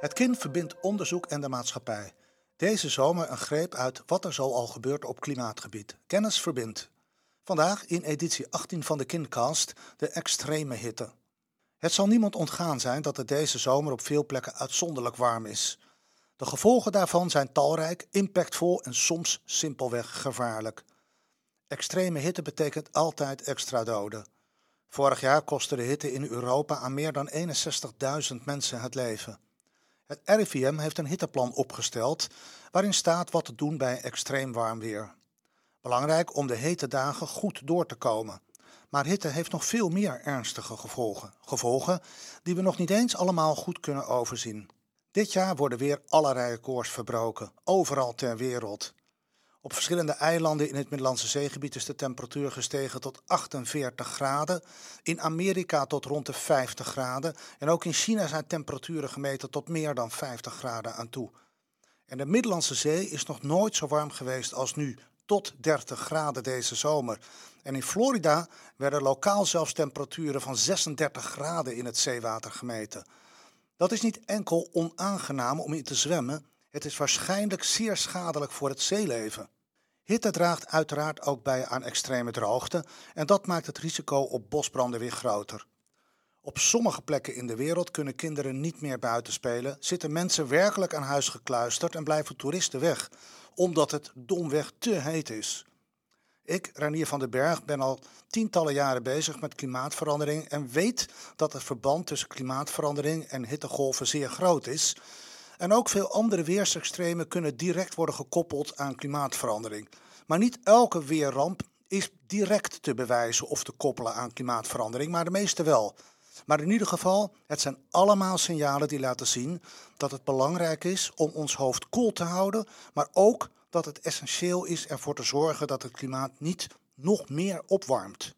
Het kind verbindt onderzoek en de maatschappij. Deze zomer een greep uit wat er zo al gebeurt op klimaatgebied. Kennis verbindt. Vandaag in editie 18 van de Kindcast de extreme hitte. Het zal niemand ontgaan zijn dat het deze zomer op veel plekken uitzonderlijk warm is. De gevolgen daarvan zijn talrijk, impactvol en soms simpelweg gevaarlijk. Extreme hitte betekent altijd extra doden. Vorig jaar kostte de hitte in Europa aan meer dan 61.000 mensen het leven. Het RIVM heeft een hitteplan opgesteld waarin staat wat te doen bij extreem warm weer. Belangrijk om de hete dagen goed door te komen. Maar hitte heeft nog veel meer ernstige gevolgen. Gevolgen die we nog niet eens allemaal goed kunnen overzien. Dit jaar worden weer allerlei records verbroken, overal ter wereld. Op verschillende eilanden in het Middellandse zeegebied is de temperatuur gestegen tot 48 graden. In Amerika tot rond de 50 graden. En ook in China zijn temperaturen gemeten tot meer dan 50 graden aan toe. En de Middellandse Zee is nog nooit zo warm geweest als nu, tot 30 graden deze zomer. En in Florida werden lokaal zelfs temperaturen van 36 graden in het zeewater gemeten. Dat is niet enkel onaangenaam om in te zwemmen, het is waarschijnlijk zeer schadelijk voor het zeeleven. Hitte draagt uiteraard ook bij aan extreme droogte en dat maakt het risico op bosbranden weer groter. Op sommige plekken in de wereld kunnen kinderen niet meer buiten spelen, zitten mensen werkelijk aan huis gekluisterd en blijven toeristen weg, omdat het domweg te heet is. Ik, Ranier van den Berg, ben al tientallen jaren bezig met klimaatverandering en weet dat het verband tussen klimaatverandering en hittegolven zeer groot is. En ook veel andere weersextremen kunnen direct worden gekoppeld aan klimaatverandering. Maar niet elke weerramp is direct te bewijzen of te koppelen aan klimaatverandering, maar de meeste wel. Maar in ieder geval, het zijn allemaal signalen die laten zien dat het belangrijk is om ons hoofd koel te houden, maar ook dat het essentieel is ervoor te zorgen dat het klimaat niet nog meer opwarmt.